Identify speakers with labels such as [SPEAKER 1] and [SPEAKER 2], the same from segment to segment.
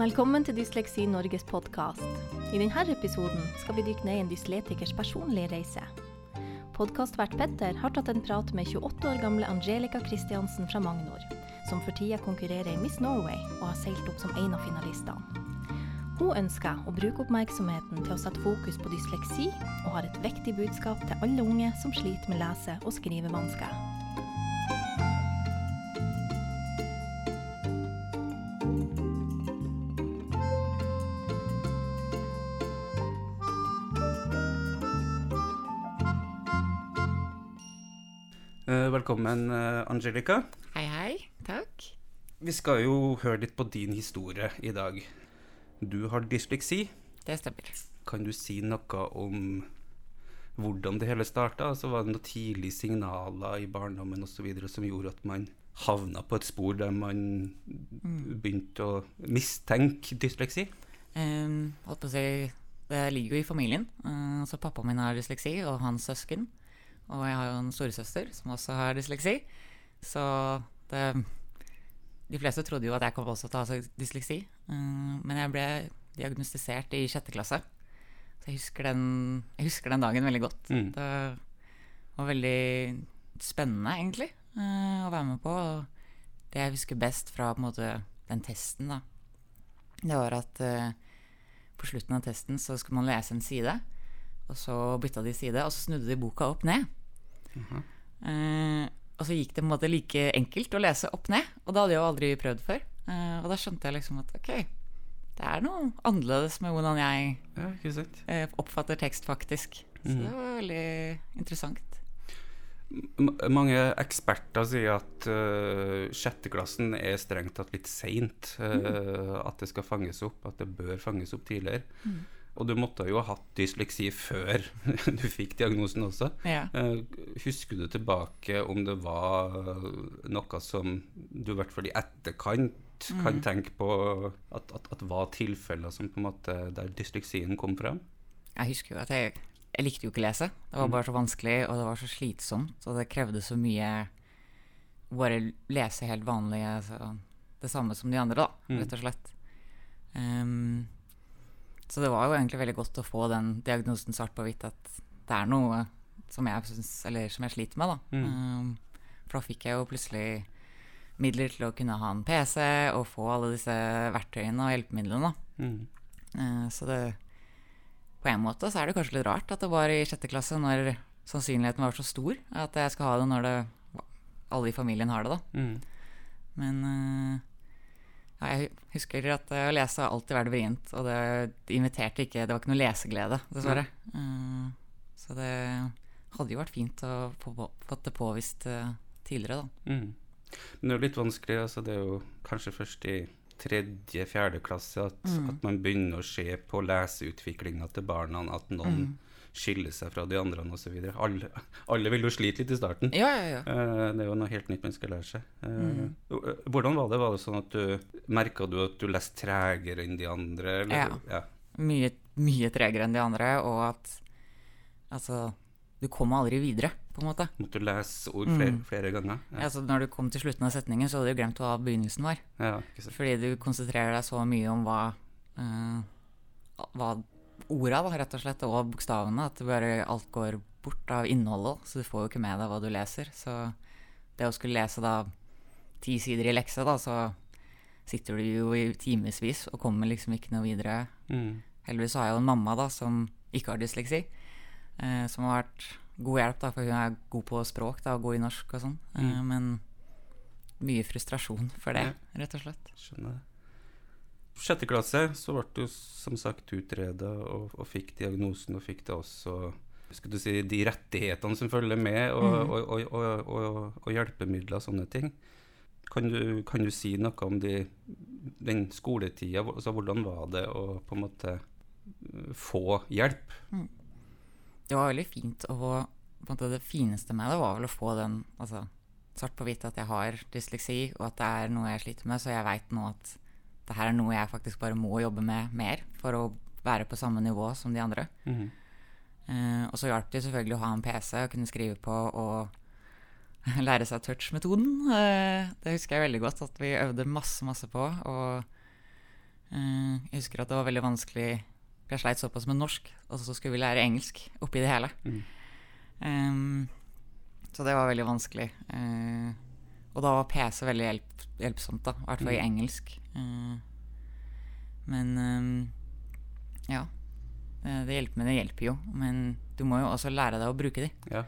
[SPEAKER 1] Velkommen til Dysleksi Norges podkast. I denne episoden skal vi dykke ned i en dysletikers personlige reise. Podkastvert Petter har tatt en prat med 28 år gamle Angelica Kristiansen fra Magnor, som for tida konkurrerer i Miss Norway og har seilt opp som en av finalistene. Hun ønsker å bruke oppmerksomheten til å sette fokus på dysleksi, og har et viktig budskap til alle unge som sliter med lese- og skrivevansker.
[SPEAKER 2] Velkommen, eh, Angelica.
[SPEAKER 3] Hei, hei. Takk.
[SPEAKER 2] Vi skal jo høre litt på din historie i dag. Du har dysleksi.
[SPEAKER 3] Det stemmer.
[SPEAKER 2] Kan du si noe om hvordan det hele starta? Altså, var det noen tidlige signaler i barndommen osv. som gjorde at man havna på et spor der man begynte å mistenke dysleksi?
[SPEAKER 3] Um, holdt på å si, det ligger jo i familien. Uh, så pappaen min har dysleksi, og hans søsken. Og jeg har jo en storesøster som også har dysleksi. Så det De fleste trodde jo at jeg kom også til å ha dysleksi. Uh, men jeg ble diagnostisert i sjette klasse. Så jeg husker den, jeg husker den dagen veldig godt.
[SPEAKER 2] Mm.
[SPEAKER 3] Det var veldig spennende, egentlig, eh, å være med på. Og det jeg husker best fra måte, den testen, da, det var at eh, på slutten av testen så skulle man lese en side, og så bytta de side, og så snudde de boka opp ned. Eh, og så gikk det på en måte like enkelt å lese opp ned, og det hadde jeg jo aldri prøvd før. Eh, og da skjønte jeg liksom at ok, det er noe annerledes med hvordan jeg
[SPEAKER 2] Ja,
[SPEAKER 3] eh, oppfatter tekst, faktisk. Så det var veldig interessant.
[SPEAKER 2] M mange eksperter sier at uh, sjetteklassen er strengt tatt litt seint. eh, At det skal fanges opp, at det bør fanges opp tidligere. Og du måtte jo ha hatt dysleksi før du fikk diagnosen også.
[SPEAKER 3] Ja.
[SPEAKER 2] Eh, husker du tilbake om det var noe som du i hvert fall i etterkant kan tenke på at, at, at var tilfeller som på en måte der dysleksien kom fram?
[SPEAKER 3] Jeg husker jo at jeg, jeg likte jo ikke å lese. Det var bare så vanskelig, og det var så slitsomt. Og det krevde så mye Bare lese helt vanlig, altså, det samme som de andre, da, rett og slett. Ehm, så det var jo egentlig veldig godt å få den diagnosen svart på hvitt, at det er noe som jeg, synes, eller som jeg sliter med, da. Ehm, for da fikk jeg jo plutselig midler til å kunne ha en PC og få alle disse verktøyene og hjelpemidlene. da.
[SPEAKER 2] Mm.
[SPEAKER 3] Uh, Så det På en måte så er det kanskje litt rart at det var i sjette klasse, når sannsynligheten var så stor, at jeg skal ha det når det, alle i familien har det, da.
[SPEAKER 2] Mm.
[SPEAKER 3] Men ja, jeg husker at eh, å lese har alltid vært vrient, og det, inviterte ikke Det var ikke noe leseglede, dessverre. Mm. Så det hadde jo vært fint å få fått det påvist eh, tidligere, da.
[SPEAKER 2] Mm. Men det er jo litt vanskelig. Altså det er jo kanskje først i tredje-fjerde klasse at,
[SPEAKER 3] Mm.
[SPEAKER 2] at man begynner å se på leseutviklinga til barna, at noen Skiller seg fra de andre osv. Alle, alle vil jo slite litt i starten.
[SPEAKER 3] Ja, ja, ja.
[SPEAKER 2] Eh, det er jo noe helt nytt man skal lære seg. Eh,
[SPEAKER 3] Mm.
[SPEAKER 2] Hvordan var det? Var det sånn at du merka du at du leste tregere enn de andre? Eller?
[SPEAKER 3] Ja.
[SPEAKER 2] ja.
[SPEAKER 3] Mye, mye tregere enn de andre, og at altså Du kommer aldri videre, på en måte.
[SPEAKER 2] Måtte du lese ord flere,
[SPEAKER 3] Mm.
[SPEAKER 2] flere ganger? Ja.
[SPEAKER 3] Altså, når du kom til slutten av setningen, så hadde du glemt hva begynnelsen var.
[SPEAKER 2] ja.
[SPEAKER 3] Fordi du konsentrerer deg så mye om hva, uh, hva orda, da, rett og slett, og bokstavene, at bare alt går bort av innholdet. Så du får jo ikke med deg hva du leser. Så det å skulle lese da ti sider i lekse, da, så sitter du jo i timevis og kommer liksom ikke noe videre.
[SPEAKER 2] Mm.
[SPEAKER 3] Heldigvis har jeg jo en mamma da som ikke har dysleksi, eh, som har vært god hjelp, da, for hun er god på språk da, og god i norsk og sånn. Eh,
[SPEAKER 2] Mm.
[SPEAKER 3] men mye frustrasjon for det, rett og slett.
[SPEAKER 2] Skjønner det. Sjette klasse så ble du som sagt utreda og, og fikk diagnosen og fikk det også skal du si, de rettighetene som følger med, og,
[SPEAKER 3] mm.
[SPEAKER 2] og, og, hjelpemidler og sånne ting. Kan du, kan du si noe om de, den skoletida? Altså, hvordan var det å på en måte uh, få hjelp?
[SPEAKER 3] Det var veldig fint Og måte Det fineste med det var vel å få den altså, svart på hvitt at jeg har dysleksi, og at det er noe jeg sliter med, så jeg veit nå at det her er noe jeg faktisk bare må jobbe med mer for å være på samme nivå som de andre.
[SPEAKER 2] Mhm.
[SPEAKER 3] Eh, og så hjalp det selvfølgelig å ha en PC og kunne skrive på og lære seg touch-metoden. Eh, det husker jeg veldig godt at vi øvde masse, masse på. Og Eh, jeg husker at det var veldig vanskelig Jeg sleit såpass med norsk, og så skulle vi lære engelsk oppi det hele.
[SPEAKER 2] Mm.
[SPEAKER 3] Ehm, så det var veldig vanskelig. Eh, og da var PC veldig hjelp, hjelpsomt, da. I hvert fall i
[SPEAKER 2] Mm.
[SPEAKER 3] engelsk. Eh, men ehm, ja. Eh, Det hjelper, men det hjelper jo. Men du må jo også lære deg å bruke de.
[SPEAKER 2] Ja.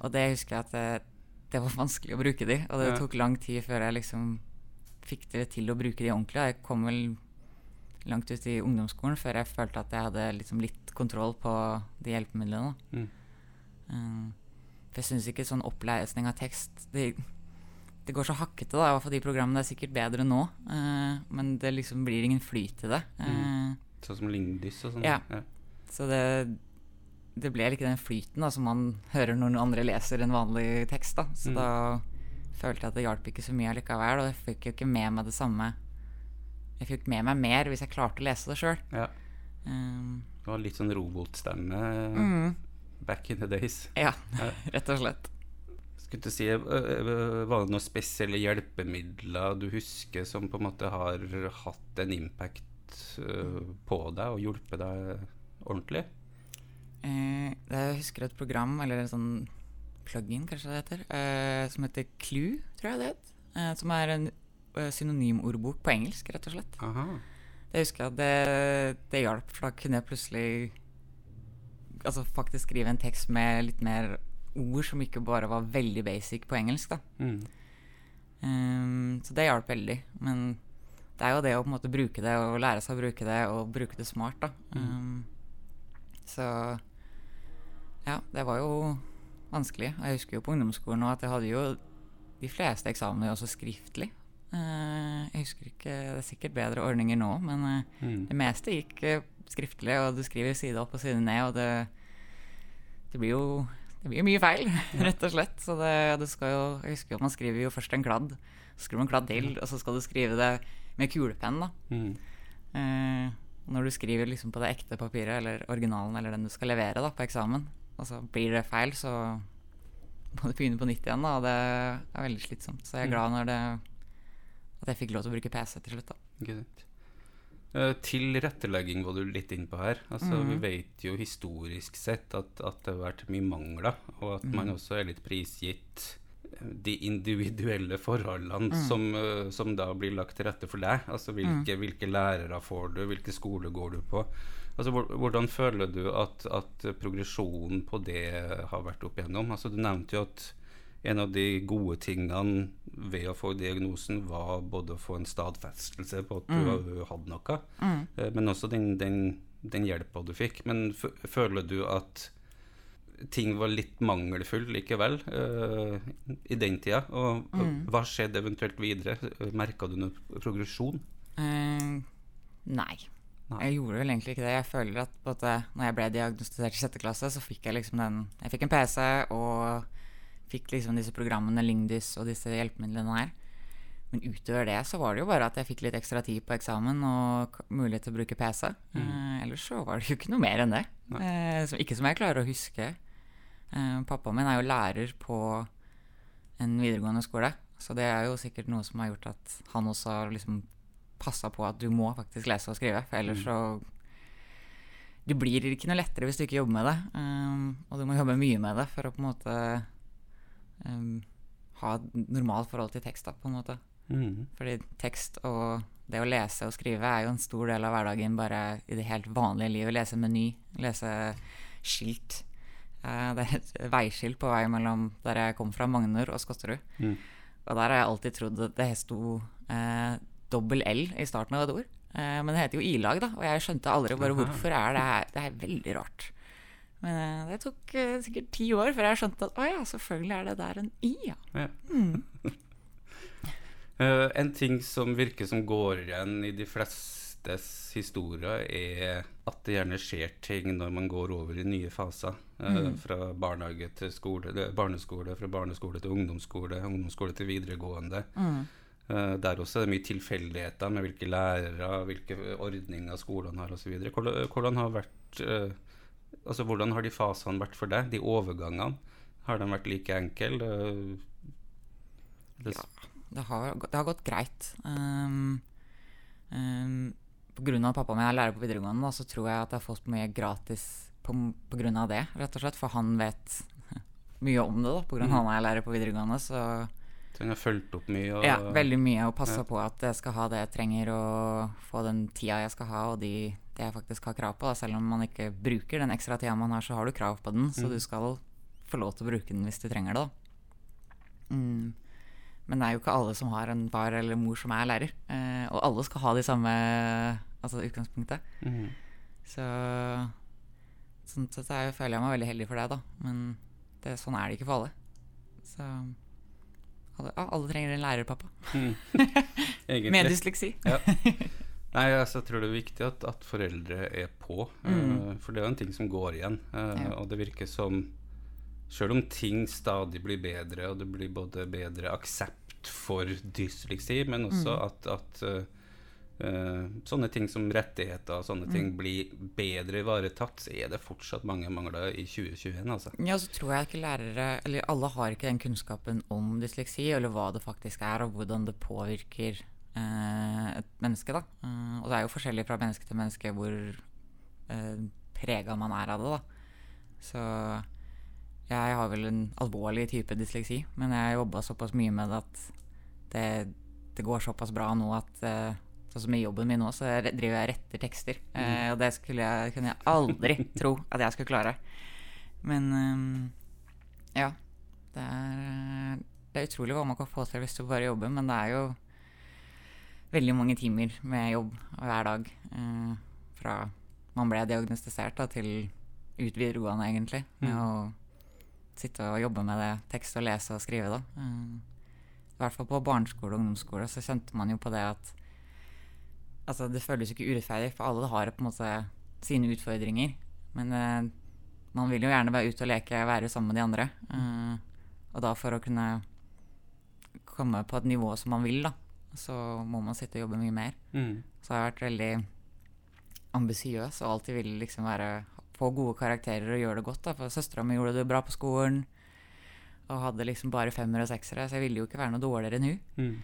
[SPEAKER 3] Og det husker jeg at det, det var vanskelig å bruke de. Og det tok lang tid før jeg liksom fikk det til å bruke de ordentlig. Jeg kom vel langt ut i ungdomsskolen før jeg følte at jeg hadde liksom litt kontroll på de hjelpemidlene.
[SPEAKER 2] Mm.
[SPEAKER 3] Um, for jeg syns ikke sånn opplesning av tekst det, det går så hakkete, da. I hvert fall de programmene er sikkert bedre nå. Uh, men det liksom blir ingen flyt i det. Eh,
[SPEAKER 2] Sånn som Lingdys og sånn.
[SPEAKER 3] Ja. Så det, det ble ikke den flyten da, som man hører når noen andre leser en vanlig tekst. da. Så
[SPEAKER 2] Mm.
[SPEAKER 3] da følte jeg at det hjalp ikke så mye allikevel. Og jeg fikk jo ikke med meg det samme Jeg fikk med meg mer hvis jeg klarte å lese det sjøl.
[SPEAKER 2] ja. Det var litt sånn robotstemme
[SPEAKER 3] mm,
[SPEAKER 2] back in the days.
[SPEAKER 3] ja,
[SPEAKER 2] Ja.
[SPEAKER 3] rett og slett.
[SPEAKER 2] Skulle til si, øh, øh, Var det noen spesielle hjelpemidler du husker som på en måte har hatt en impact øh, på deg og hjulpet deg ordentlig?
[SPEAKER 3] Eh, jeg husker et program, eller en sånn plug-in, kanskje det heter, eh, som heter Clue, tror jeg det het. Eh, som er en eh, synonymordbok på engelsk, rett og slett.
[SPEAKER 2] Aha.
[SPEAKER 3] Jeg husker at det, det hjalp, for da kunne jeg plutselig altså faktisk skrive en tekst med litt mer ord som ikke bare var veldig basic på engelsk. da.
[SPEAKER 2] Mm.
[SPEAKER 3] Um, så det hjalp veldig. Men det er jo det å på en måte bruke det og lære seg å bruke det og bruke det smart. da. Um, så ja, det var jo vanskelig. Jeg husker jo på ungdomsskolen at jeg hadde jo de fleste eksamener også skriftlig. Uh, jeg husker ikke, Det er sikkert bedre ordninger nå, men uh,
[SPEAKER 2] Mm.
[SPEAKER 3] det meste gikk uh, skriftlig, og du skriver side opp og side ned, og det, det blir jo det blir mye feil, rett og slett. Så det, det skal jo, jeg husker jo man skriver jo først en kladd, så skriver man kladd til, og så skal du skrive det med kulepenn. da.
[SPEAKER 2] Mm.
[SPEAKER 3] Eh, når du skriver liksom på det ekte papiret, eller originalen, eller den du skal levere da, på eksamen, og så blir det feil, så må du begynne på nytt igjen, da, og det er veldig slitsomt. Så jeg er glad når det, at jeg fikk lov til å bruke PC til slutt. da.
[SPEAKER 2] Eh, tilrettelegging var du litt inn på her. Altså, Vi vet jo historisk sett at, at det har vært mye mangler, og at man også er litt prisgitt eh, de individuelle forholdene som, eh, som da blir lagt til rette for deg. Altså hvilke, hvilke lærere får du, hvilke skole går du på. Altså Hvordan føler du at, at progresjonen på det har vært opp igjennom? Altså Du nevnte jo at en av de gode tingene ved å få diagnosen var både å få en stadfestelse på at du hadde noe, eh, men også den, den, den hjelpa du fikk. Men føler du at ting var litt mangelfull likevel eh, i den tida? Og og hva skjedde eventuelt videre? Merka du noe progresjon?
[SPEAKER 3] Uh. Nei. Jeg gjorde vel egentlig ikke det. Jeg føler at både når jeg ble diagnostisert i sjette klasse, så fikk jeg liksom den Jeg fikk en PC og fikk liksom disse programmene Lingdys og disse hjelpemidlene her. Men utover det så var det jo bare at jeg fikk litt ekstra tid på eksamen og mulighet til å bruke PC. Eh, ellers så var det jo ikke noe mer enn det. Eh, som, ikke som jeg klarer å huske. Eh, Pappaen min er jo lærer på en videregående skole, så det er jo sikkert noe som har gjort at han også har liksom passa på at du må faktisk lese og skrive, for ellers så Det blir ikke noe lettere hvis du ikke jobber med det, um, og du må jobbe mye med det for å på en måte um, ha et normalt forhold til tekst, da, på en måte.
[SPEAKER 2] Mm.
[SPEAKER 3] Fordi tekst og det å lese og skrive er jo en stor del av hverdagen bare i det helt vanlige livet. Lese meny, lese skilt. Uh, det er et veiskilt på vei mellom der jeg kom fra, Magnor og Skotterud.
[SPEAKER 2] Mm.
[SPEAKER 3] Og der har jeg alltid trodd at det sto uh, dobbel L i starten av et ord. Uh, men det heter jo i-lag, da, og jeg skjønte aldri bare hvorfor er det her. Det er veldig rart. Men eh, det tok eh, sikkert ti år før jeg skjønte at å ja, selvfølgelig er det der en i, ja.
[SPEAKER 2] Ja. Eh, en ting som virker som går igjen i de flestes historier, er at det gjerne skjer ting når man går over i nye faser. Mm. Fra barnehage til skole, barneskole, fra barneskole til ungdomsskole, ungdomsskole til videregående. Eh, der også er det mye tilfeldigheter med hvilke lærere, hvilke ordninger skolene har osv. Hvordan, har vært Altså, hvordan har de fasene vært for deg? De overgangene? Har de vært like enkle? ja, det,
[SPEAKER 3] har, det har gått greit. Um, um, av at pappa min er lærer på videregående, da, så tror jeg at jeg har fått mye gratis på, på grunn av det, rett og slett. For han vet mye om det, da, av
[SPEAKER 2] Mm.
[SPEAKER 3] han er lærer på videregående. Så
[SPEAKER 2] Så han har fulgt opp mye? Og,
[SPEAKER 3] ja, veldig mye. Og passa
[SPEAKER 2] Ja.
[SPEAKER 3] på at jeg skal ha det jeg trenger, og få den tida jeg skal ha, og de, jeg faktisk har krav på. Da. Selv om man ikke bruker den ekstra tida man har, så har du krav på den. Så
[SPEAKER 2] Mm.
[SPEAKER 3] du skal få lov til å bruke den hvis du trenger det, da. Mm. Men det er jo ikke alle som har en far eller mor som er lærer. Eh, og alle skal ha de samme altså utgangspunktet.
[SPEAKER 2] Mm.
[SPEAKER 3] Så sånn sett så jeg- føler jeg meg veldig heldig for deg, da. Men det, sånn er det ikke for alle. Så alle, alle trenger en lærerpappa.
[SPEAKER 2] pappa. Egentlig.
[SPEAKER 3] Med dysleksi.
[SPEAKER 2] Ja. Nei, altså, jeg tror det er viktig at, at foreldre er på,
[SPEAKER 3] Mm.
[SPEAKER 2] Uh, for det er jo en ting som går igjen. Uh,
[SPEAKER 3] Ja.
[SPEAKER 2] Og det virker som Selv om ting stadig blir bedre, og det blir både bedre aksept for dysleksi, men også
[SPEAKER 3] Mm.
[SPEAKER 2] at, at uh, eh, sånne ting som rettigheter og sånne
[SPEAKER 3] Mm.
[SPEAKER 2] ting blir bedre ivaretatt, så er det fortsatt mange mangler i 2021, altså.
[SPEAKER 3] Ja, så tror jeg ikke lærere Eller alle har ikke den kunnskapen om dysleksi, eller hva det faktisk er, og hvordan det påvirker eh, et menneske, da. Eh, og det er jo forskjellig fra menneske til menneske hvor eh, prega man er av det, da. Så jeg har vel en alvorlig type dysleksi, men jeg har jobba såpass mye med det at det, det går såpass bra nå at eh, Sånn som i jobben min nå, så driver jeg retter tekster. Eh, og det skulle jeg, kunne jeg aldri tro at jeg skulle klare. Men um, ja. Det er, det er utrolig hva man kan få til hvis du bare jobber, men det er jo veldig mange timer med jobb hver dag. eh, fra man ble diagnostisert da, til ut videregående, egentlig. Med
[SPEAKER 2] Mm.
[SPEAKER 3] å sitte og jobbe med det, tekst og lese og skrive, da. Eh, I hvert fall på barneskole og ungdomsskole så kjente man jo på det at Altså, det føles jo ikke urettferdig, for alle har på en måte sine utfordringer. Men eh, man vil jo gjerne være ute og leke, være sammen med de andre. Eh, og da for å kunne komme på et nivå som man vil, da, så må man sitte og jobbe mye mer.
[SPEAKER 2] Mm.
[SPEAKER 3] Så har jeg vært veldig ambisiøs og alltid ville liksom være få gode karakterer og gjøre det godt. da, For søstera mi gjorde det bra på skolen og hadde liksom bare femmer og seksere, så jeg ville jo ikke være noe dårligere enn hun.
[SPEAKER 2] Mm.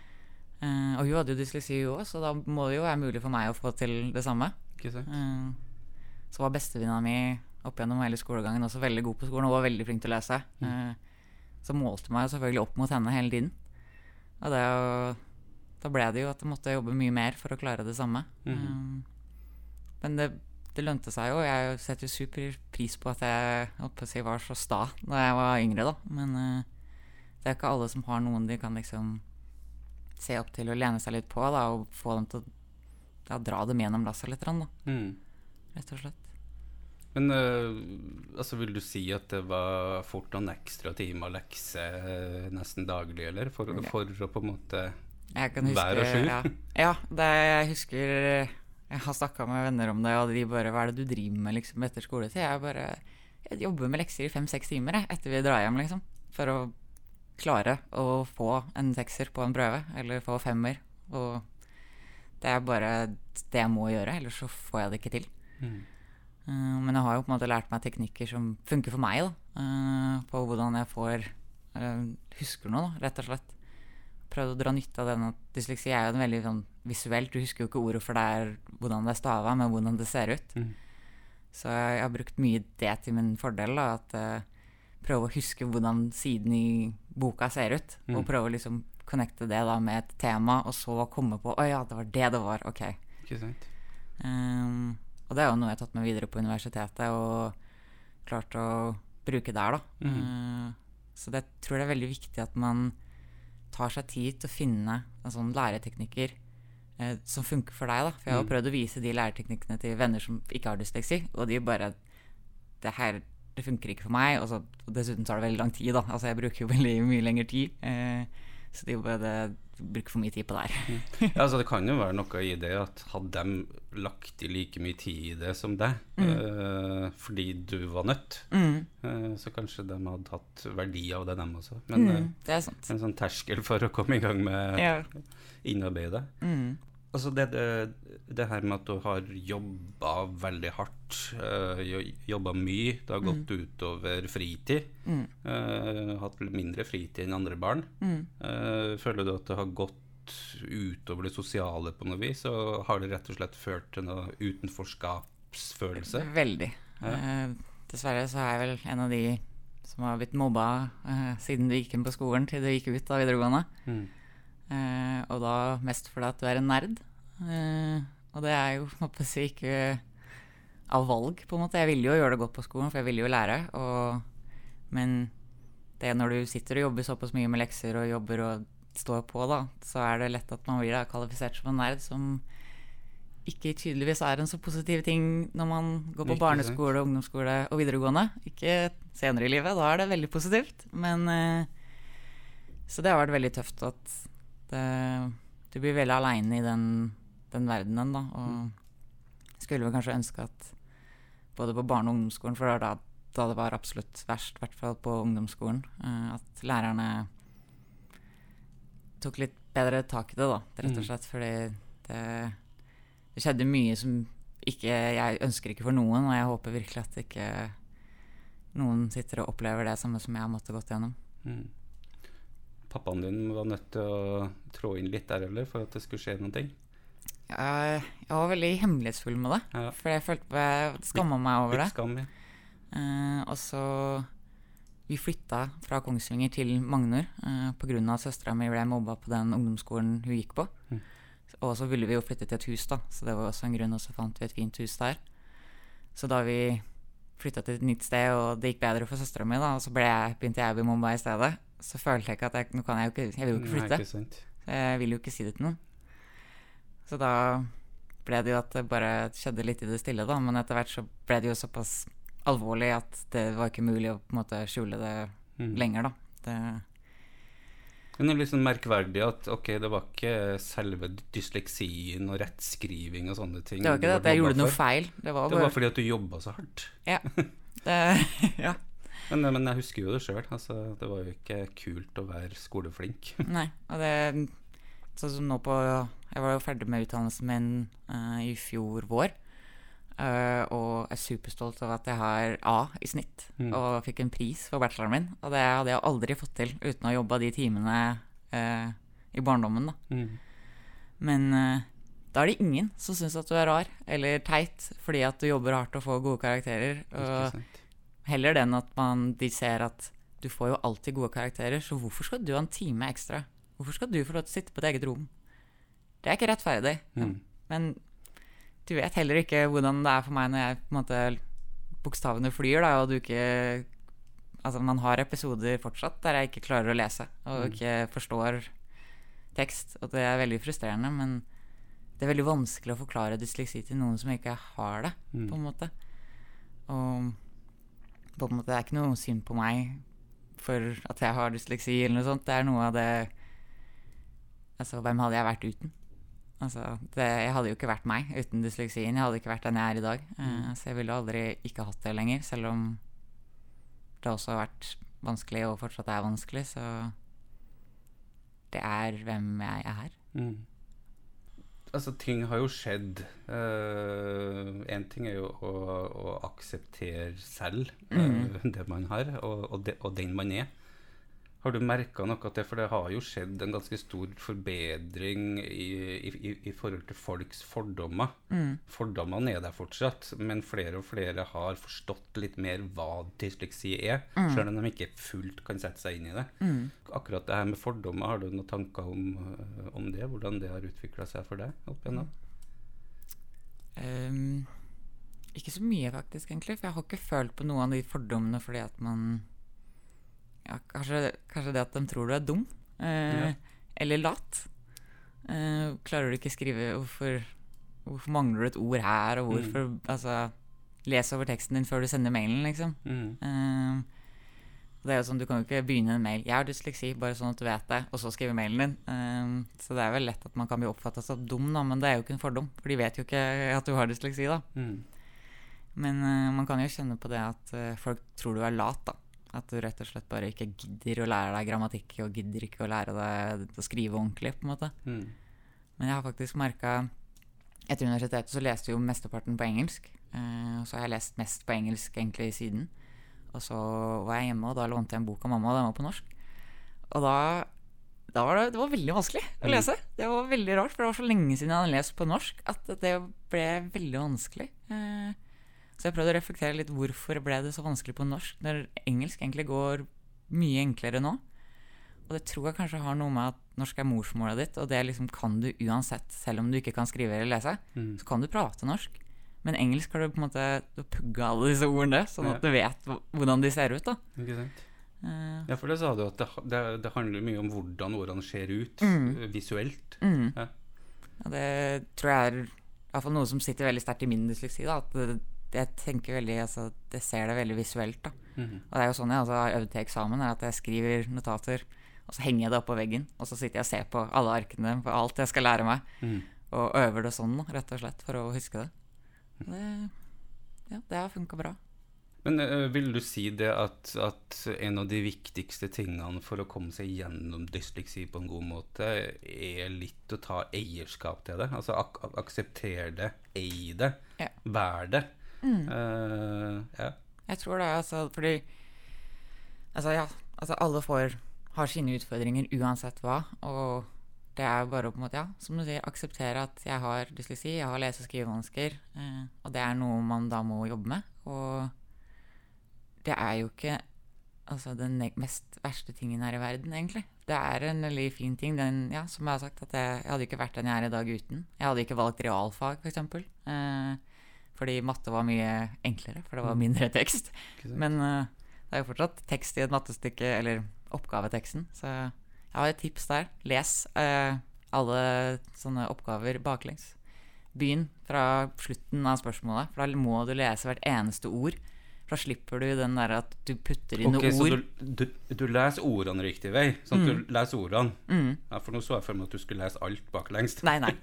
[SPEAKER 3] Uh, og hun hadde jo dysleksi, hun òg, så da må det jo være mulig for meg å få til det samme. Eh, så var bestevenninna mi opp gjennom hele skolegangen også veldig god på skolen og var veldig flink til å lese. Eh, så målte meg selvfølgelig opp mot henne hele tiden. Og det, å- da ble det jo at jeg måtte jobbe mye mer for å klare det samme.
[SPEAKER 2] Mm.
[SPEAKER 3] Um, men det, det lønte seg jo. Jeg setter jo super pris på at jeg på si, var så sta da jeg var yngre, da. Men uh, det er ikke alle som har noen de kan liksom se opp til og lene seg litt på, da, og få dem til å da, dra dem gjennom lasset litt, da,
[SPEAKER 2] Mm.
[SPEAKER 3] rett og slett.
[SPEAKER 2] Men øh, altså vil du si at det var fort noen ekstra timer lekse øh, nesten daglig, eller? For,
[SPEAKER 3] okay.
[SPEAKER 2] for å på en måte
[SPEAKER 3] Jeg kan huske,
[SPEAKER 2] Hver og sju?
[SPEAKER 3] Ja, ja det, jeg husker Jeg har snakka med venner om det, og de bare 'Hva er det du driver med liksom etter skoletid?' Jeg bare jeg jobber med lekser i fem-seks timer jeg, etter vi drar hjem, liksom. For å klare å få en sekser på en prøve, eller få femmer. Og det er bare det jeg må gjøre, ellers så får jeg det ikke til.
[SPEAKER 2] mm.
[SPEAKER 3] Uh, men jeg har jo på en måte lært meg teknikker som funker for meg, da. Uh, på hvordan jeg får eller husker noe, da, rett og slett. Prøvd å dra nytte av den. at Dysleksi er jo en veldig sånn visuelt. Du husker jo ikke ordet for det er hvordan det er stava, men hvordan det ser ut.
[SPEAKER 2] Mm.
[SPEAKER 3] Så jeg har brukt mye det til min fordel. da, at uh, Prøve å huske hvordan siden i boka ser ut.
[SPEAKER 2] Mm.
[SPEAKER 3] Og prøve å liksom connecte det da med et tema, og så komme på Å ja, det var det det var. Ok.
[SPEAKER 2] Ikke sant?
[SPEAKER 3] Um, og det er jo noe jeg har tatt med videre på universitetet og klart å bruke der, da.
[SPEAKER 2] Mm.
[SPEAKER 3] Uh, så det jeg tror det er veldig viktig at man tar seg tid til å finne en sånn læreteknikker eh, som funker for deg. da. For jeg har
[SPEAKER 2] Mhm.
[SPEAKER 3] prøvd å vise de læreteknikkene til venner som ikke har dysleksi, og de bare Det her det funker ikke for meg. Og, så, og dessuten tar det veldig lang tid, da. Altså jeg bruker jo veldig mye lengre tid. Eh, så de bare bruker for mye tid på det her.
[SPEAKER 2] Ja, altså Det kan jo være noe i det at hadde de lagt i like mye tid i det som deg,
[SPEAKER 3] Mm.
[SPEAKER 2] eh, fordi du var nødt,
[SPEAKER 3] Mm,
[SPEAKER 2] eh, så kanskje de hadde hatt verdi av det, dem også. Men
[SPEAKER 3] mm,
[SPEAKER 2] eh,
[SPEAKER 3] det er sant.
[SPEAKER 2] en sånn terskel for å komme i gang med
[SPEAKER 3] Ja.
[SPEAKER 2] innarbeidet.
[SPEAKER 3] Mm,
[SPEAKER 2] Altså det, det, det her med at du har jobba veldig hardt, uh, jobba mye, det har gått utover fritid.
[SPEAKER 3] mm,
[SPEAKER 2] eh, hatt mindre fritid enn andre barn.
[SPEAKER 3] mm.
[SPEAKER 2] Eh, føler du at det har gått utover det sosiale på noe vis? Og har det rett og slett ført til noe utenforskapsfølelse?
[SPEAKER 3] Veldig.
[SPEAKER 2] Ja.
[SPEAKER 3] Eh, dessverre så er jeg vel en av de som har blitt mobba eh, siden du gikk inn på skolen til du gikk ut av videregående.
[SPEAKER 2] Mm.
[SPEAKER 3] Eh, og da mest fordi at du er en nerd. Og det er jo på å si, ikke av valg, på en måte. Jeg ville jo gjøre det godt på skolen, for jeg ville jo lære. Og, men det når du sitter og jobber såpass mye med lekser og jobber og står på, da, så er det lett at man blir da kvalifisert som en nerd, som ikke tydeligvis er en så positiv ting når man går på
[SPEAKER 2] Ikke sant.
[SPEAKER 3] barneskole, ungdomsskole og videregående. Ikke senere i livet, da er det veldig positivt. Men eh, Så det har vært veldig tøft at det, du blir veldig aleine i den, den verdenen, da. Og skulle vel kanskje ønske at både på barne- og ungdomsskolen, for det var da, da det var absolutt verst, i hvert fall på ungdomsskolen, eh, at lærerne tok litt bedre tak i det, da, rett og
[SPEAKER 2] Mm.
[SPEAKER 3] slett. Fordi det, det skjedde mye som ikke Jeg ønsker ikke for noen, og jeg håper virkelig at ikke noen sitter og opplever det samme som jeg har måttet gått gjennom.
[SPEAKER 2] Mm. Pappaen din var nødt til å trå inn litt der, eller, for at det skulle skje noen ting?
[SPEAKER 3] Jeg, jeg var veldig hemmelighetsfull med det,
[SPEAKER 2] Ja.
[SPEAKER 3] for jeg følte jeg skamma meg over det.
[SPEAKER 2] Litt skam, ja.
[SPEAKER 3] Uh, og så Vi flytta fra Kongsvinger til Magnor uh, pga. at søstera mi ble mobba på den ungdomsskolen hun gikk på.
[SPEAKER 2] Mm.
[SPEAKER 3] Og så ville vi jo flytte til et hus, da, så det var også en grunn, og så fant vi et fint hus der. Så da vi flytta til et nytt sted, og det gikk bedre for søstera mi, da, og så jeg, begynte jeg å bli mobba i stedet, så følte jeg ikke at jeg Nå kan jeg jo ikke Jeg vil jo ikke flytte.
[SPEAKER 2] Nei, ikke.
[SPEAKER 3] Så jeg vil jo ikke si det til noen. Så da ble det jo at det bare skjedde litt i det stille, da. Men etter hvert så ble det jo såpass alvorlig at det var ikke mulig å på en måte skjule det
[SPEAKER 2] Mm.
[SPEAKER 3] lenger, da. Det,
[SPEAKER 2] Men det er litt sånn merkverdig at ok, det var ikke selve dysleksien og rettskriving og sånne ting.
[SPEAKER 3] det var ikke det at jeg gjorde noe feil. Det var
[SPEAKER 2] Det var fordi at du jobba så hardt.
[SPEAKER 3] Ja. Det, ja.
[SPEAKER 2] Men, men jeg husker jo det sjøl. Altså, det var jo ikke kult å være skoleflink.
[SPEAKER 3] Nei. Og det Sånn som nå på Jeg var jo ferdig med utdannelsen min uh, i fjor vår. Eh, og er superstolt av at jeg har A i snitt,
[SPEAKER 2] Mm.
[SPEAKER 3] og fikk en pris for bacheloren min. Og det hadde jeg aldri fått til uten å ha jobba de timene uh, i barndommen, da.
[SPEAKER 2] Mm.
[SPEAKER 3] Men uh, da er det ingen som syns at du er rar eller teit fordi at du jobber hardt og får gode karakterer. Og heller den at man, de ser at du får jo alltid gode karakterer, så hvorfor skal du ha en time ekstra? Hvorfor skal du få lov til å sitte på ditt eget rom? Det er ikke rettferdig.
[SPEAKER 2] Mm.
[SPEAKER 3] Men du vet heller ikke hvordan det er for meg når jeg på en måte bokstavene flyr, da, og du ikke Altså, man har episoder fortsatt der jeg ikke klarer å lese og
[SPEAKER 2] Mm.
[SPEAKER 3] ikke forstår tekst, og det er veldig frustrerende, men det er veldig vanskelig å forklare dysleksi til noen som ikke har det,
[SPEAKER 2] Mm.
[SPEAKER 3] på en måte. Og på en måte, det er ikke noe synd på meg for at jeg har dysleksi eller noe sånt. Det er noe av det Altså, hvem hadde jeg vært uten? Altså, det, jeg hadde jo ikke vært meg uten dysleksien. Jeg hadde ikke vært den jeg er i dag. Uh, så jeg ville aldri ikke hatt det lenger, selv om det også har vært vanskelig, og fortsatt er vanskelig. Så det er hvem jeg er.
[SPEAKER 2] Mm. Altså, ting har jo skjedd. Én ting er jo å, å akseptere selv eh, det man har, og, og, de, og den man er. Har du merka noe av det? For det har jo skjedd en ganske stor forbedring i, i, i, forhold til folks fordommer. Fordommene er der fortsatt, men flere og flere har forstått litt mer hva dysleksi er, selv om de ikke fullt kan sette seg inn i det. Akkurat det her med fordommer, har du noen tanker om, øh, om det? Hvordan det har utvikla seg for deg opp igjennom?
[SPEAKER 3] Um, ikke så mye, faktisk, egentlig. For jeg har ikke følt på noen av de fordommene fordi at man ja, kanskje, kanskje det at de tror du er dum. eh,
[SPEAKER 2] Ja.
[SPEAKER 3] Eller lat. Eh, klarer du ikke skrive hvorfor, hvorfor mangler du et ord her, og hvorfor Altså, les over teksten din før du sender mailen, liksom.
[SPEAKER 2] Mm.
[SPEAKER 3] Eh, det er jo sånn, Du kan jo ikke begynne en mail 'Jeg har dysleksi', bare sånn at du vet det, og så skrive mailen din. Eh, så det er vel lett at man kan bli oppfattet som dum, da, men det er jo ikke en fordom. For de vet jo ikke at du har dysleksi, da.
[SPEAKER 2] Mm.
[SPEAKER 3] Men eh, man kan jo kjenne på det at eh, folk tror du er lat, da. At du rett og slett bare ikke gidder å lære deg grammatikk, og gidder ikke å lære deg å skrive ordentlig, på en måte.
[SPEAKER 2] Mm.
[SPEAKER 3] Men jeg har faktisk merka Etter universitetet så leste jo mesteparten på engelsk. Eh, og så har jeg lest mest på engelsk egentlig siden. Og så var jeg hjemme, og da lånte jeg en bok av mamma, og den var på norsk. Og da da var det, det var veldig vanskelig å
[SPEAKER 2] Mm.
[SPEAKER 3] lese. Det var veldig rart, for det var så lenge siden jeg hadde lest på norsk at det ble veldig vanskelig. Eh, Så jeg prøvde å reflektere litt hvorfor ble det så vanskelig på norsk, når engelsk egentlig går mye enklere nå. Og det tror jeg kanskje har noe med at norsk er morsmålet ditt, og det liksom kan du uansett, selv om du ikke kan skrive eller lese.
[SPEAKER 2] Mm.
[SPEAKER 3] Så kan du prate norsk. Men engelsk har du på en måte du har pugga alle disse ordene, sånn
[SPEAKER 2] Ja.
[SPEAKER 3] at du vet hvordan de ser ut. da.
[SPEAKER 2] Ikke sant?
[SPEAKER 3] Uh,
[SPEAKER 2] Ja, for det sa du at det, det, det handler mye om hvordan ordene ser ut
[SPEAKER 3] Mm.
[SPEAKER 2] eh, visuelt.
[SPEAKER 3] Mm.
[SPEAKER 2] Ja.
[SPEAKER 3] Og det tror jeg er i hvert fall noe som sitter veldig sterkt i min dysleksi. Da, at det, jeg tenker veldig, altså, Jeg ser det veldig visuelt. da.
[SPEAKER 2] Mhm.
[SPEAKER 3] Og det er jo sånn jeg altså, har øvd til eksamen, er at jeg skriver notater, og så henger jeg det opp på veggen. Og så sitter jeg og ser på alle arkene på alt jeg skal lære meg,
[SPEAKER 2] mm.
[SPEAKER 3] og øver det sånn, rett og slett, for å huske det. Det, ja, det har funka bra.
[SPEAKER 2] Men øh, vil du si det at, at en av de viktigste tingene for å komme seg gjennom dysleksi på en god måte, er litt å ta eierskap til det? Altså ak ak akseptere det, eie det,
[SPEAKER 3] Ja.
[SPEAKER 2] vær det. Eh, ja.
[SPEAKER 3] Jeg tror det, altså, fordi Altså, ja. Altså, alle får har sine utfordringer uansett hva. Og det er jo bare å på en måte, ja, som du sier, akseptere at jeg har dysleksi, jeg har lese- og skrivevansker. Eh, og det er noe man da må jobbe med. Og det er jo ikke altså, den mest verste tingen her i verden, egentlig. Det er en veldig fin ting. Den, ja, som jeg har sagt, at jeg, jeg hadde ikke vært den jeg er i dag uten. Jeg hadde ikke valgt realfag, f.eks. Eh, fordi matte var mye enklere, for det var mindre tekst. Men uh, det er jo fortsatt tekst i et mattestykke, eller oppgaveteksten. Så jeg har et tips der. Les uh, alle sånne oppgaver baklengs. Begynn fra slutten av spørsmålet, for da må du lese hvert eneste ord. For da slipper du den der at du putter inn
[SPEAKER 2] okay,
[SPEAKER 3] noen
[SPEAKER 2] så
[SPEAKER 3] ord.
[SPEAKER 2] du, du, du leser ordene riktig vei? Sånn at du leser ordene?
[SPEAKER 3] Mm.
[SPEAKER 2] Ja, for nå så jeg for meg at du skulle lese alt baklengs.
[SPEAKER 3] Nei, nei.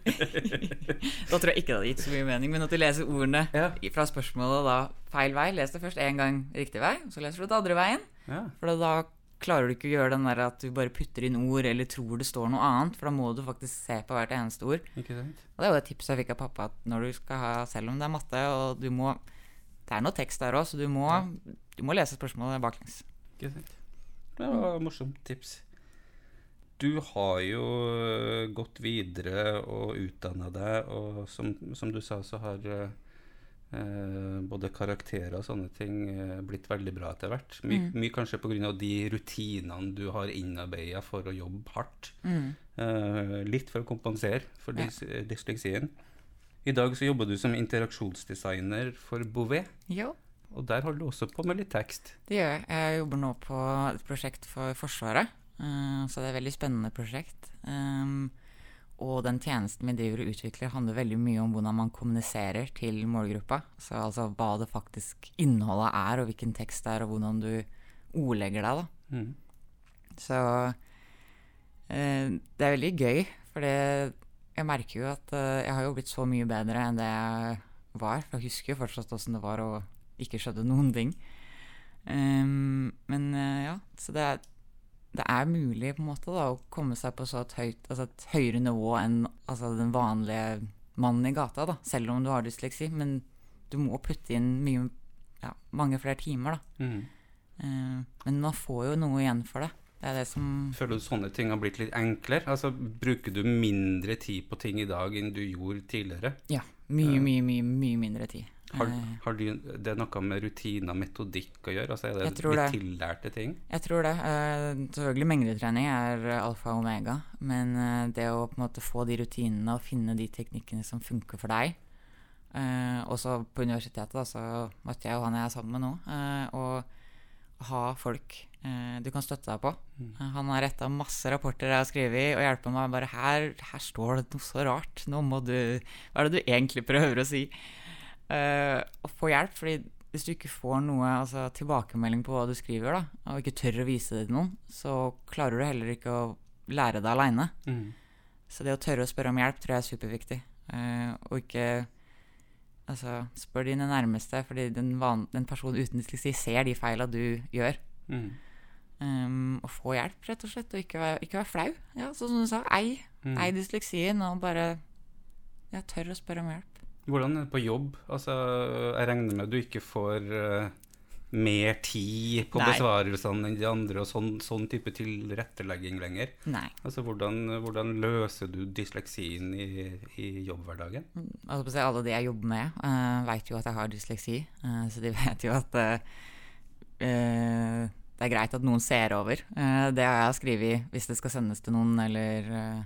[SPEAKER 3] da tror jeg ikke det hadde gitt så mye mening. Men at du leser ordene
[SPEAKER 2] Ja.
[SPEAKER 3] fra spørsmålet da feil vei. Les det først én gang riktig vei, så leser du det andre veien.
[SPEAKER 2] Ja.
[SPEAKER 3] For da klarer du ikke å gjøre den der at du bare putter inn ord eller tror det står noe annet, for da må du faktisk se på hvert eneste ord. Og det er jo et tips jeg fikk av pappa, at når du skal ha, selv om det er matte, og du må Det er noe tekst der òg, så du må, du må lese spørsmålet baklengs.
[SPEAKER 2] Det var et morsomt tips. Du har jo øh, gått videre og utdanna deg, og som, som du sa, så har eh, både karakterer og sånne ting eh, blitt veldig bra etter hvert. My,
[SPEAKER 3] Mm.
[SPEAKER 2] Mye kanskje pga. de rutinene du har innarbeida for å jobbe hardt.
[SPEAKER 3] Mm.
[SPEAKER 2] Eh, litt for å kompensere for
[SPEAKER 3] Ja.
[SPEAKER 2] dys dysleksien. I dag så jobber du som interaksjonsdesigner for Bouvet,
[SPEAKER 3] Jo,
[SPEAKER 2] og der holder du også på med litt tekst.
[SPEAKER 3] det gjør jeg. Jeg jobber nå på et prosjekt for Forsvaret, eh, så det er et veldig spennende prosjekt. Um, og den tjenesten vi driver og utvikler, handler veldig mye om hvordan man kommuniserer til målgruppa. Så altså hva det faktisk innholdet er, og hvilken tekst det er, og hvordan du ordlegger deg, da.
[SPEAKER 2] Mm.
[SPEAKER 3] Så eh, det er veldig gøy, for det, jeg merker jo at eh, jeg har jo blitt så mye bedre enn det jeg var. For jeg husker jo fortsatt åssen det var å ikke skjønne noen ting. Um, men eh, ja, så det er, det er mulig på en måte da å komme seg på så et, høyt, altså et høyere nivå enn altså den vanlige mannen i gata, da. Selv om du har dysleksi. Men du må putte inn mye, ja, mange flere timer, da.
[SPEAKER 2] Mm.
[SPEAKER 3] Uh, men man får jo noe igjen for det. Det er det som
[SPEAKER 2] Føler du sånne ting har blitt litt enklere? Altså, Bruker du mindre tid på ting i dag enn du gjorde tidligere?
[SPEAKER 3] Ja. Mye, mye, mye, mye mindre tid.
[SPEAKER 2] Har,
[SPEAKER 3] Eh,
[SPEAKER 2] har du, det er noe med rutiner og metodikk å gjøre? Altså, er det litt tillærte ting?
[SPEAKER 3] Jeg tror det. Eh, selvfølgelig mengdetrening er alfa og omega. Men eh, det å på en måte få de rutinene og finne de teknikkene som funker for deg eh, Også på universitetet da, så møtte jeg jo han jeg er sammen med nå. og ha folk eh, du kan støtte deg på. Mm. han har retta masse rapporter jeg har skrevet, og hjelper meg bare her, her står det noe så rart. Nå må du Hva er det du egentlig prøver å si? Eh, og få hjelp, fordi hvis du ikke får noe altså, tilbakemelding på hva du skriver, da, og ikke tør å vise det til noen, så klarer du heller ikke å lære det aleine.
[SPEAKER 2] Mm.
[SPEAKER 3] Så det å tørre å spørre om hjelp tror jeg er superviktig. Eh, og ikke Altså, spør dine nærmeste, fordi den, van den personen uten dysleksi ser de feila du gjør.
[SPEAKER 2] Mm.
[SPEAKER 3] Um, og få hjelp, rett og slett, og ikke være, ikke være flau. Ja, sånn som du sa, ei.
[SPEAKER 2] Mm.
[SPEAKER 3] Ei dysleksien, og bare ja, tør å spørre om hjelp.
[SPEAKER 2] Hvordan er det på jobb? Altså, jeg regner med du ikke får eh, mer tid på
[SPEAKER 3] Nei.
[SPEAKER 2] besvarelsene enn de andre, og sånn, sånn type tilrettelegging lenger.
[SPEAKER 3] Nei.
[SPEAKER 2] Altså, hvordan, hvordan løser du dysleksien i, i jobbhverdagen?
[SPEAKER 3] Altså, på å si, alle de jeg jobber med, uh, vet jo at jeg har dysleksi. uh, så de vet jo at uh, eh, det er greit at noen ser over. Eh, det har jeg skrevet hvis det skal sendes til noen, eller eh,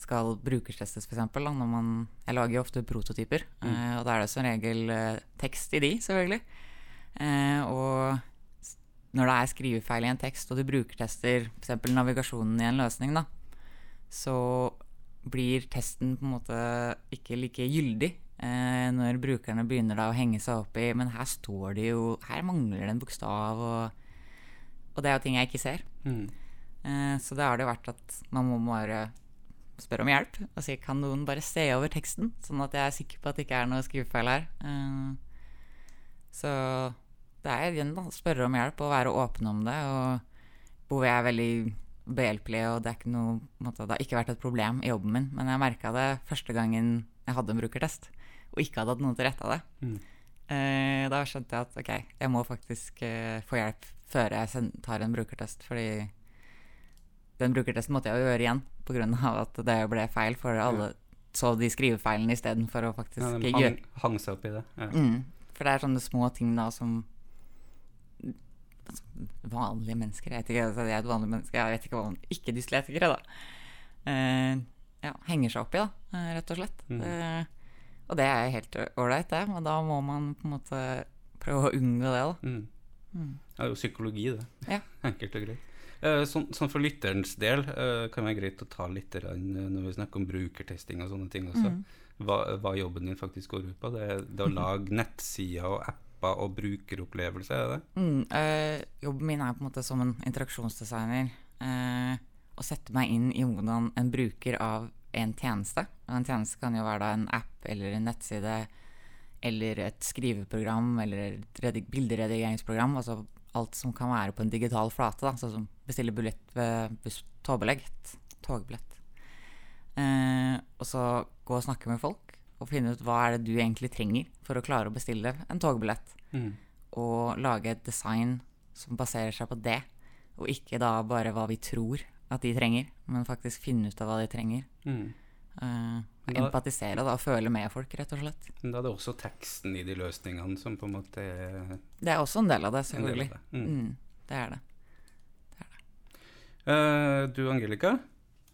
[SPEAKER 3] skal brukertestes, f.eks. Jeg lager jo ofte prototyper, eh, og da er det som regel eh, tekst i de, selvfølgelig. Eh, og når det er skrivefeil i en tekst, og du brukertester f.eks. navigasjonen i en løsning, da, så blir testen på en måte ikke like gyldig eh, når brukerne begynner da å henge seg opp i Men her står det jo Her mangler det en bokstav, og, og det er jo ting jeg ikke ser.
[SPEAKER 2] Mm.
[SPEAKER 3] Eh, så da har det vært at man må bare spørre om hjelp og si kan noen bare se over teksten, sånn at jeg er sikker på at det ikke er noe skrivefeil her. Eh, så det er igjen da, spørre om hjelp og være åpen om det. Og jeg er veldig behjelpelig, og det, er ikke noe, måte, det har ikke vært et problem i jobben min. Men jeg merka det første gangen jeg hadde en brukertest, og ikke hadde hatt noen til rette av det.
[SPEAKER 2] Mm.
[SPEAKER 3] Eh, da skjønte jeg at ok, jeg må faktisk eh, få hjelp før jeg tar en brukertest. Fordi den brukertesten måtte jeg jo gjøre igjen pga. at det ble feil. For alle så de skrivefeilene istedenfor å faktisk
[SPEAKER 2] Ja, de
[SPEAKER 3] gjøre
[SPEAKER 2] hang, hang seg opp i det. Ja.
[SPEAKER 3] mm. For det er sånne små ting da som Vanlige mennesker Jeg vet ikke, altså, jeg er et vanlig menneske, jeg vet ikke hva Ikke-dyslektikere, da. Uh, ja, henger seg opp i, da, eh, rett og slett.
[SPEAKER 2] Mm.
[SPEAKER 3] Uh, og det er helt ålreit, det. Men da må man på en måte prøve å unngå det, da.
[SPEAKER 2] Mm.
[SPEAKER 3] Mm.
[SPEAKER 2] Det er jo psykologi, det.
[SPEAKER 3] Ja.
[SPEAKER 2] Enkelt og greit. Sånn, sånn for lytterens del kan det være greit å ta litt når vi snakker om brukertesting og sånne ting også.
[SPEAKER 3] Mm.
[SPEAKER 2] Hva, hva jobben din faktisk går ut på. Det det er å lage nettsider og apper og brukeropplevelse, er det det?
[SPEAKER 3] Mm, øh, jobben min er på en måte som en interaksjonsdesigner. Øh, å sette meg inn i hvordan en bruker av en tjeneste. Og en tjeneste kan jo være en app eller en nettside eller et skriveprogram eller et redig- bilderedigeringsprogram. Altså alt som kan være på en digital flate, da, sånn som bestille billett ved buss, togbillett. Togbillett. Eh, og så gå og snakke med folk og finne ut hva er det du egentlig trenger for å klare å bestille en togbillett
[SPEAKER 2] Mm.
[SPEAKER 3] og lage et design som baserer seg på det, og ikke da bare hva vi tror at de trenger, men faktisk finne ut av hva de trenger.
[SPEAKER 2] Mm.
[SPEAKER 3] Eh,
[SPEAKER 2] Da-
[SPEAKER 3] empatisere da, og føle med folk, rett og slett.
[SPEAKER 2] Men da er det også teksten i de løsningene som på en måte er
[SPEAKER 3] Det er også en del av det, selvfølgelig.
[SPEAKER 2] det. Mm.
[SPEAKER 3] Mm, det er det.
[SPEAKER 2] Eh, du Angelica,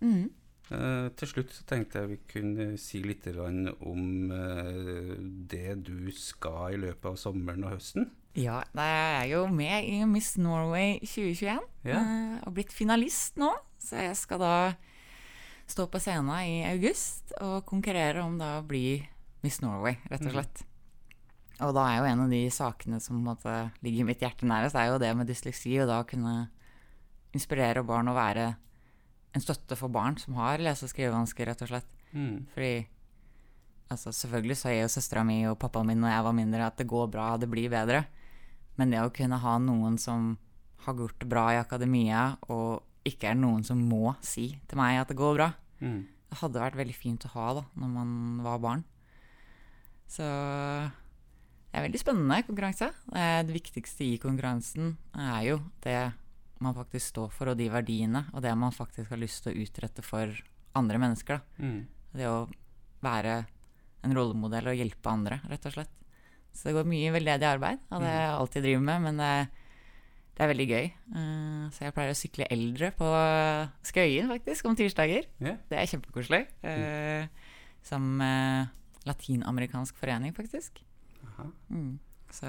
[SPEAKER 3] Mm.
[SPEAKER 2] Eh, til slutt så tenkte jeg vi kunne si litt om uh, det du skal i løpet av sommeren og høsten.
[SPEAKER 3] Ja, jeg er jo med i Miss Norway 2021,
[SPEAKER 2] Ja.
[SPEAKER 3] uh, og blitt finalist nå. Så jeg skal da stå på scenen i august og konkurrere om da å bli Miss Norway, rett og
[SPEAKER 2] Mm.
[SPEAKER 3] slett. Og da er jo en av de sakene som måte ligger mitt hjerte nærest, er jo det med dysleksi, og da kunne inspirere barn å være en støtte for barn som har lese- og skrivevansker, rett og slett.
[SPEAKER 2] Mm.
[SPEAKER 3] Fordi altså selvfølgelig så er jo søstera mi og pappaen min når jeg var mindre at det går bra, det blir bedre. Men det å kunne ha noen som har gjort det bra i akademia, og ikke er noen som må si til meg at det går bra,
[SPEAKER 2] Mm.
[SPEAKER 3] det hadde vært veldig fint å ha da, når man var barn. Så det er veldig spennende konkurranse. Det viktigste i konkurransen er jo det man faktisk står for, og de verdiene, og det man faktisk har lyst til å utrette for andre mennesker. da.
[SPEAKER 2] Mm.
[SPEAKER 3] Det å være en rollemodell og hjelpe andre, rett og slett. Så det går mye veldedig arbeid av det jeg alltid driver med, men det, det er veldig gøy. Uh, Så jeg pleier å sykle eldre på Skøyen, faktisk, om tirsdager.
[SPEAKER 2] Yeah.
[SPEAKER 3] Det er kjempekoselig. Eh, Sammen med latinamerikansk forening, faktisk. Mm. Så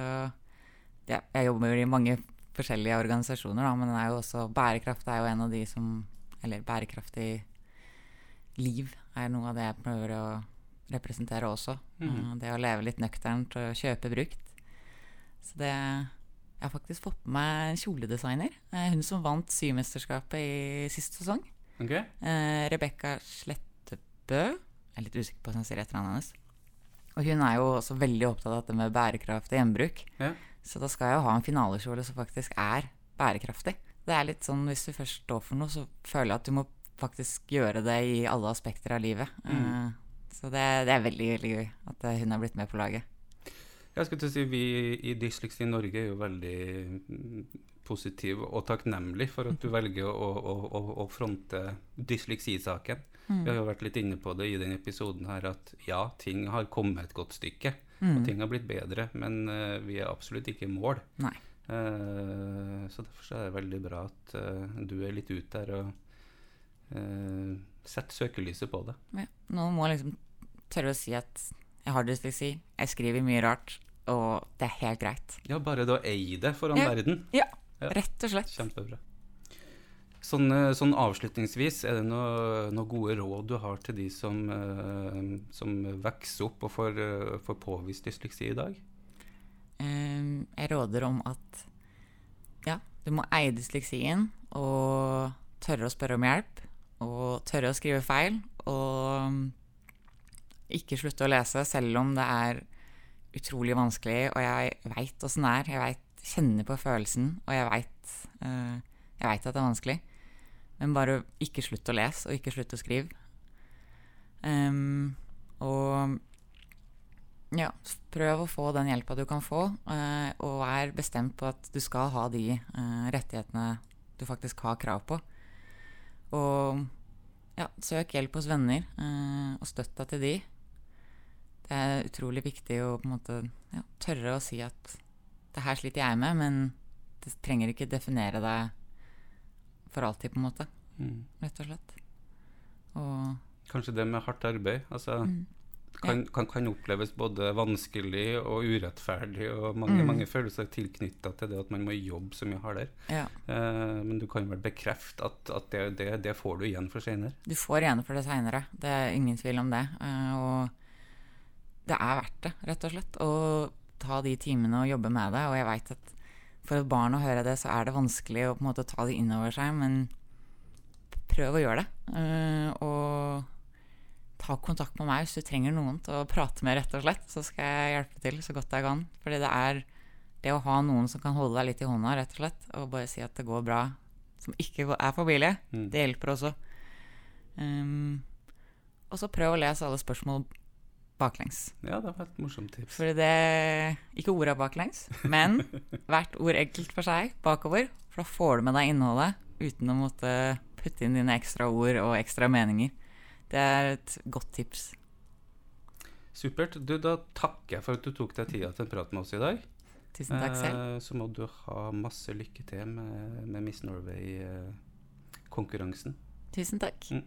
[SPEAKER 3] ja, jeg jobber jo i mange forskjellige organisasjoner, da, men er jo også bærekraft er jo en av de som Eller bærekraftig liv er noe av det jeg prøver å representere også. Eh, Det å leve litt nøkternt og kjøpe brukt. Så det Jeg har faktisk fått med meg en kjoledesigner. Eh, Hun som vant Symesterskapet i siste sesong.
[SPEAKER 2] Okay.
[SPEAKER 3] Eh, Rebekka Slettebø. Jeg er litt usikker på hvordan jeg sier etternavnet hennes. Og hun er jo også veldig opptatt av dette med bærekraft og gjenbruk.
[SPEAKER 2] Ja.
[SPEAKER 3] Så da skal jeg jo ha en finalekjole som faktisk er bærekraftig. Det er litt sånn hvis du først står for noe, så føler jeg at du må faktisk gjøre det i alle aspekter av livet.
[SPEAKER 2] Mm.
[SPEAKER 3] Eh, så det, det er veldig, veldig gøy at eh, hun har blitt med på laget.
[SPEAKER 2] Jeg skulle til å si Vi i Dysleksi Norge er jo veldig mm, positive og takknemlige for at du velger å, å, å, å fronte dysleksisaken.
[SPEAKER 3] Mm.
[SPEAKER 2] Vi har jo vært litt inne på det i denne episoden her at ja, ting har kommet et godt stykke.
[SPEAKER 3] Mm.
[SPEAKER 2] Og ting har blitt bedre, men uh, vi er absolutt ikke i mål.
[SPEAKER 3] Nei.
[SPEAKER 2] Uh, så derfor så er det veldig bra at uh, du er litt ute der og uh, setter søkelyset på det.
[SPEAKER 3] Ja. Noen må liksom tørre å si at jeg har dysleksi, jeg skriver mye rart, og det er helt greit.
[SPEAKER 2] Ja, bare da eie det foran
[SPEAKER 3] Ja.
[SPEAKER 2] verden.
[SPEAKER 3] Ja,
[SPEAKER 2] Ja.
[SPEAKER 3] rett og slett.
[SPEAKER 2] Kjempebra. Sånn, eh, sånn avslutningsvis, er det noen noe gode råd du har til de som, eh, som vokser opp og får, eh, får påvist dysleksi i dag?
[SPEAKER 3] Ehm, jeg råder om at ja, du må eie dysleksien og tørre å spørre om hjelp. Og tørre å skrive feil. Og mm, ikke slutte å lese selv om det er utrolig vanskelig. Og jeg veit åssen det er. Jeg vet, kjenner på følelsen, og jeg veit at det er vanskelig. Men bare ikke slutt å lese, og ikke slutt å skrive. Um, og ja, prøv å få den hjelpa du kan få, uh, og vær bestemt på at du skal ha de uh, rettighetene du faktisk har krav på. Og ja, søk hjelp hos venner, uh, og støtt deg til de. Det er utrolig viktig å på en måte ja, tørre å si at det her sliter jeg med, men det trenger ikke definere deg for alltid, på en måte,
[SPEAKER 2] Mm.
[SPEAKER 3] rett og slett. Og
[SPEAKER 2] Kanskje det med hardt arbeid. Altså,
[SPEAKER 3] mm,
[SPEAKER 2] kan, kan, kan oppleves både vanskelig og urettferdig, og mange,
[SPEAKER 3] Mm.
[SPEAKER 2] mange følelser tilknytta til det at man må jobbe så mye hardere.
[SPEAKER 3] ja.
[SPEAKER 2] Eh, men du kan vel bekrefte at, at det, det, det får du igjen for seinere?
[SPEAKER 3] Du får igjen for det seinere, det er ingen tvil om det. Eh, og det er verdt det, rett og slett, å ta de timene og jobbe med det. Og jeg veit at for barn å høre det, så er det vanskelig å på en måte ta det inn over seg, men prøv å gjøre det. Uh, og ta kontakt med meg hvis du trenger noen til å prate med, rett og slett. Så skal jeg hjelpe til så godt jeg kan. Fordi det er det å ha noen som kan holde deg litt i hånda, rett og slett, og bare si at det går bra, som ikke er for billig,
[SPEAKER 2] Mm.
[SPEAKER 3] det hjelper også. Um, og så prøv å lese alle spørsmål baklengs.
[SPEAKER 2] Ja, det var et morsomt tips.
[SPEAKER 3] For det Ikke orda baklengs, men hvert ord enkelt for seg bakover. For da får du med deg innholdet uten å måtte putte inn dine ekstra ord og ekstra meninger. Det er et godt tips.
[SPEAKER 2] Supert. Du, da takker jeg for at du tok deg tida til en prat med oss i dag.
[SPEAKER 3] Tusen takk selv.
[SPEAKER 2] Eh, så må du ha masse lykke til med, med Miss Norway-konkurransen.
[SPEAKER 3] Tusen takk.
[SPEAKER 2] Mm.